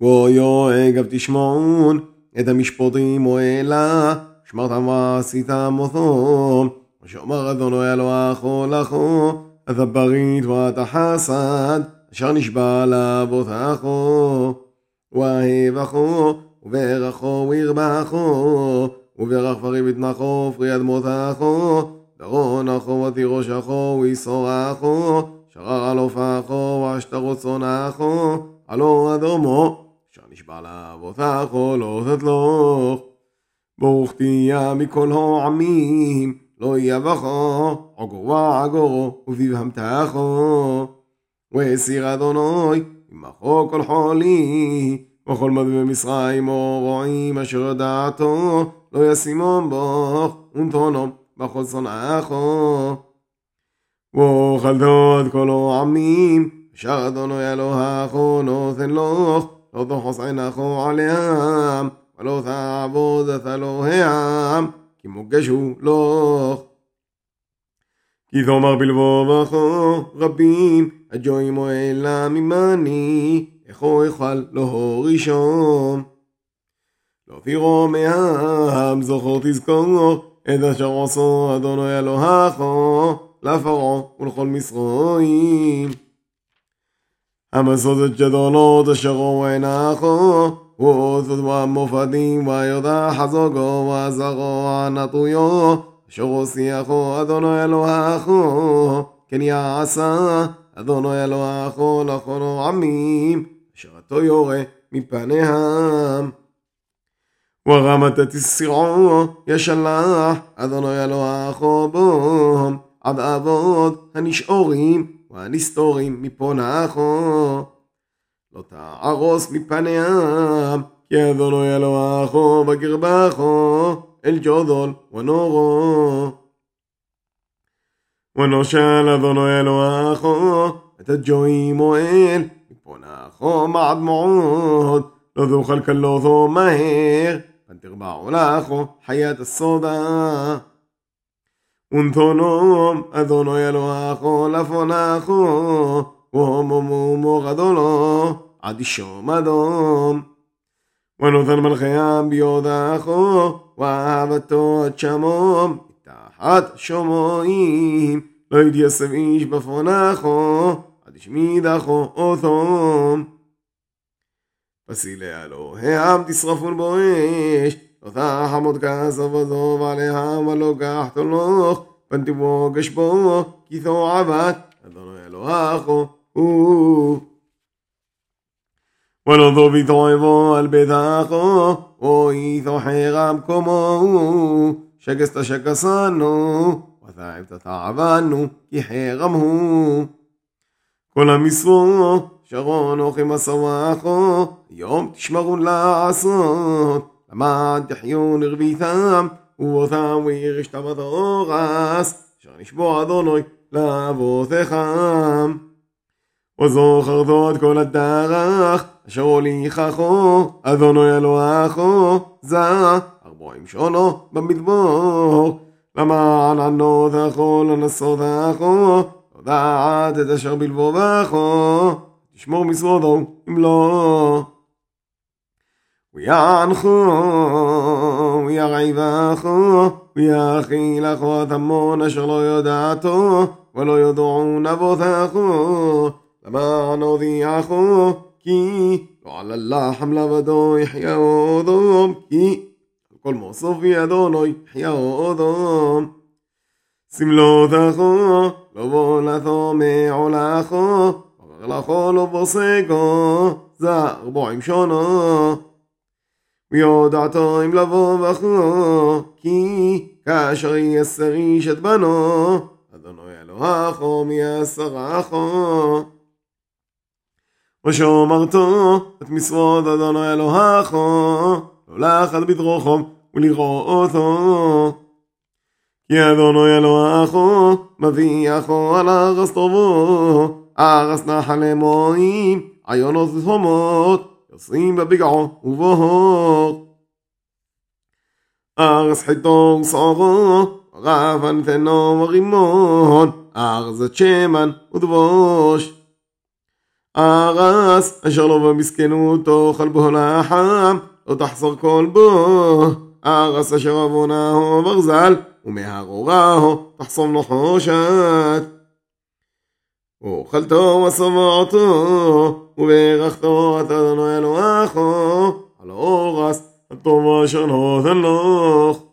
ויואג תשמעון את המשפוטים אוהלה שמרתם ועשיתם אותו ושאמר אדוני אלוהיך לכו את הברית ואת החסד אשר נשבע לאבותיך ואהבכו וברכו וירבחו וברך פרי בטנחו ופרי אדמותיכו דרונכו ותירושכו ויסורךו שרר על עופכו ועשתרות צונכו עלו אדומו אשר נשבע לאבותיכו לא תתלוך ברוך תהיה מכל העמים לא יבכו עגור ועגורו ובבהמתכו והסיר אדוני עמכו כל חולי וכל מדמי מצרים או רועים אשר דעתו לא ישימום בוך ונתונום בכל שונאיכו ואוכלתו את כל העמים אשר אדוני אלוהיך נותן לך לא תחוס עינךו עליהם ולא תעבוד את אלוהיהם כי מוגשו לך. כי תאמר בלבובך רבים הג'ויים אוהלה ממני איך אוכל לא ראשון? לא תירו מהם זוכר תזכור את אשר עשו אדוני אלוהיך לפרעה ולכל מסרועים המסודת ג'דולות אשר ראו עיניך ועוזות והמופדים ויודע חזוגו ועזרו ענתויו אשר הושיחו אדוני אלוהיך כן יעשה אדוני אלוהיך לכל העמים אשר אתו יורה מפניהם ורמת תסיעו ישלח אדוני אלוהיך בום עד אבות הנשאורים והנסתורים מפונךו לא תערוס מפניהם כי אדוני אלוהיך בקרבךו אל ג'ודול ונורו. ונושל אדוני אלוהיך את הג'ויים אוהל מפונךו מעד מאוד לא תאכל כלותו מהר ותרבעו לכו חיית הסודה ונתונום אדוני אלוהיך לפונך והומומו גדולו עד ישום אדום. ונותן מלכיהם ביודך ואהבתו עד שמום תחת שומעים לא יתייסב איש בפונך עד ישמידך אותם פסילי אלוהיהם תשרפון בו אש לא תחמוד כסף עזוב עליהם ולא קח תולוך פן תבוגש בו כי תועבת אדוני אלוהיך הוא ולא תובי תועבו על ביתך או איתו חרם קומו שקסת שקסנו ותעבת תעבנו כי חרם הוא כל המשרו שרון אוכי מסוואכו יום תשמרון לעשות למען תחיון רביתם ובותם וירשתם התורס אשר נשבוע אדוני לאבותיכם. וזוכרתו את כל הדרך אשר הוליכךו אדוני אלוהיכו זה ארבעים שונו במדבור. למען ענותךו לנסותךו לדעת את אשר בלבובךו תשמור מסעודו אם לא ויענחו וירעיבךו ויאכילךו את המון אשר לא יודעתו ולא יודעון אבותיכו למען הודיעכו כי לא על הלחם לבדו יחיה אודום כי על כל מוסוף ידונו יחיה אודום סמלותכו לא בונתו מעולכו לכו לא בוסקו זה ארבעים שונו ויודעתו אם לבוא בכו כי כאשר יסר איש את בנו אדוני אלוהיך מייסרךו ושומרתו את משרות אדוני אלוהיך לא לחת בדרוכו ולראותו כי אדוני אלוהיך מביאךו על ארץ טובו ארץ נחל מועים עיונות תהומות يصيب بقعة وظهر أغز حيطور صاغه غافن ثنو وغمون أغز شيمن ودبوش أغز أشرب مسكنوت خلبه لحم وتحصر كلبه. أغز أشربناه برزل ومهروراه تحصم نحوشات. وخلته وسمعته וברכתו את אדוני אלוהיכו על אורס הטוב אשר נותן לך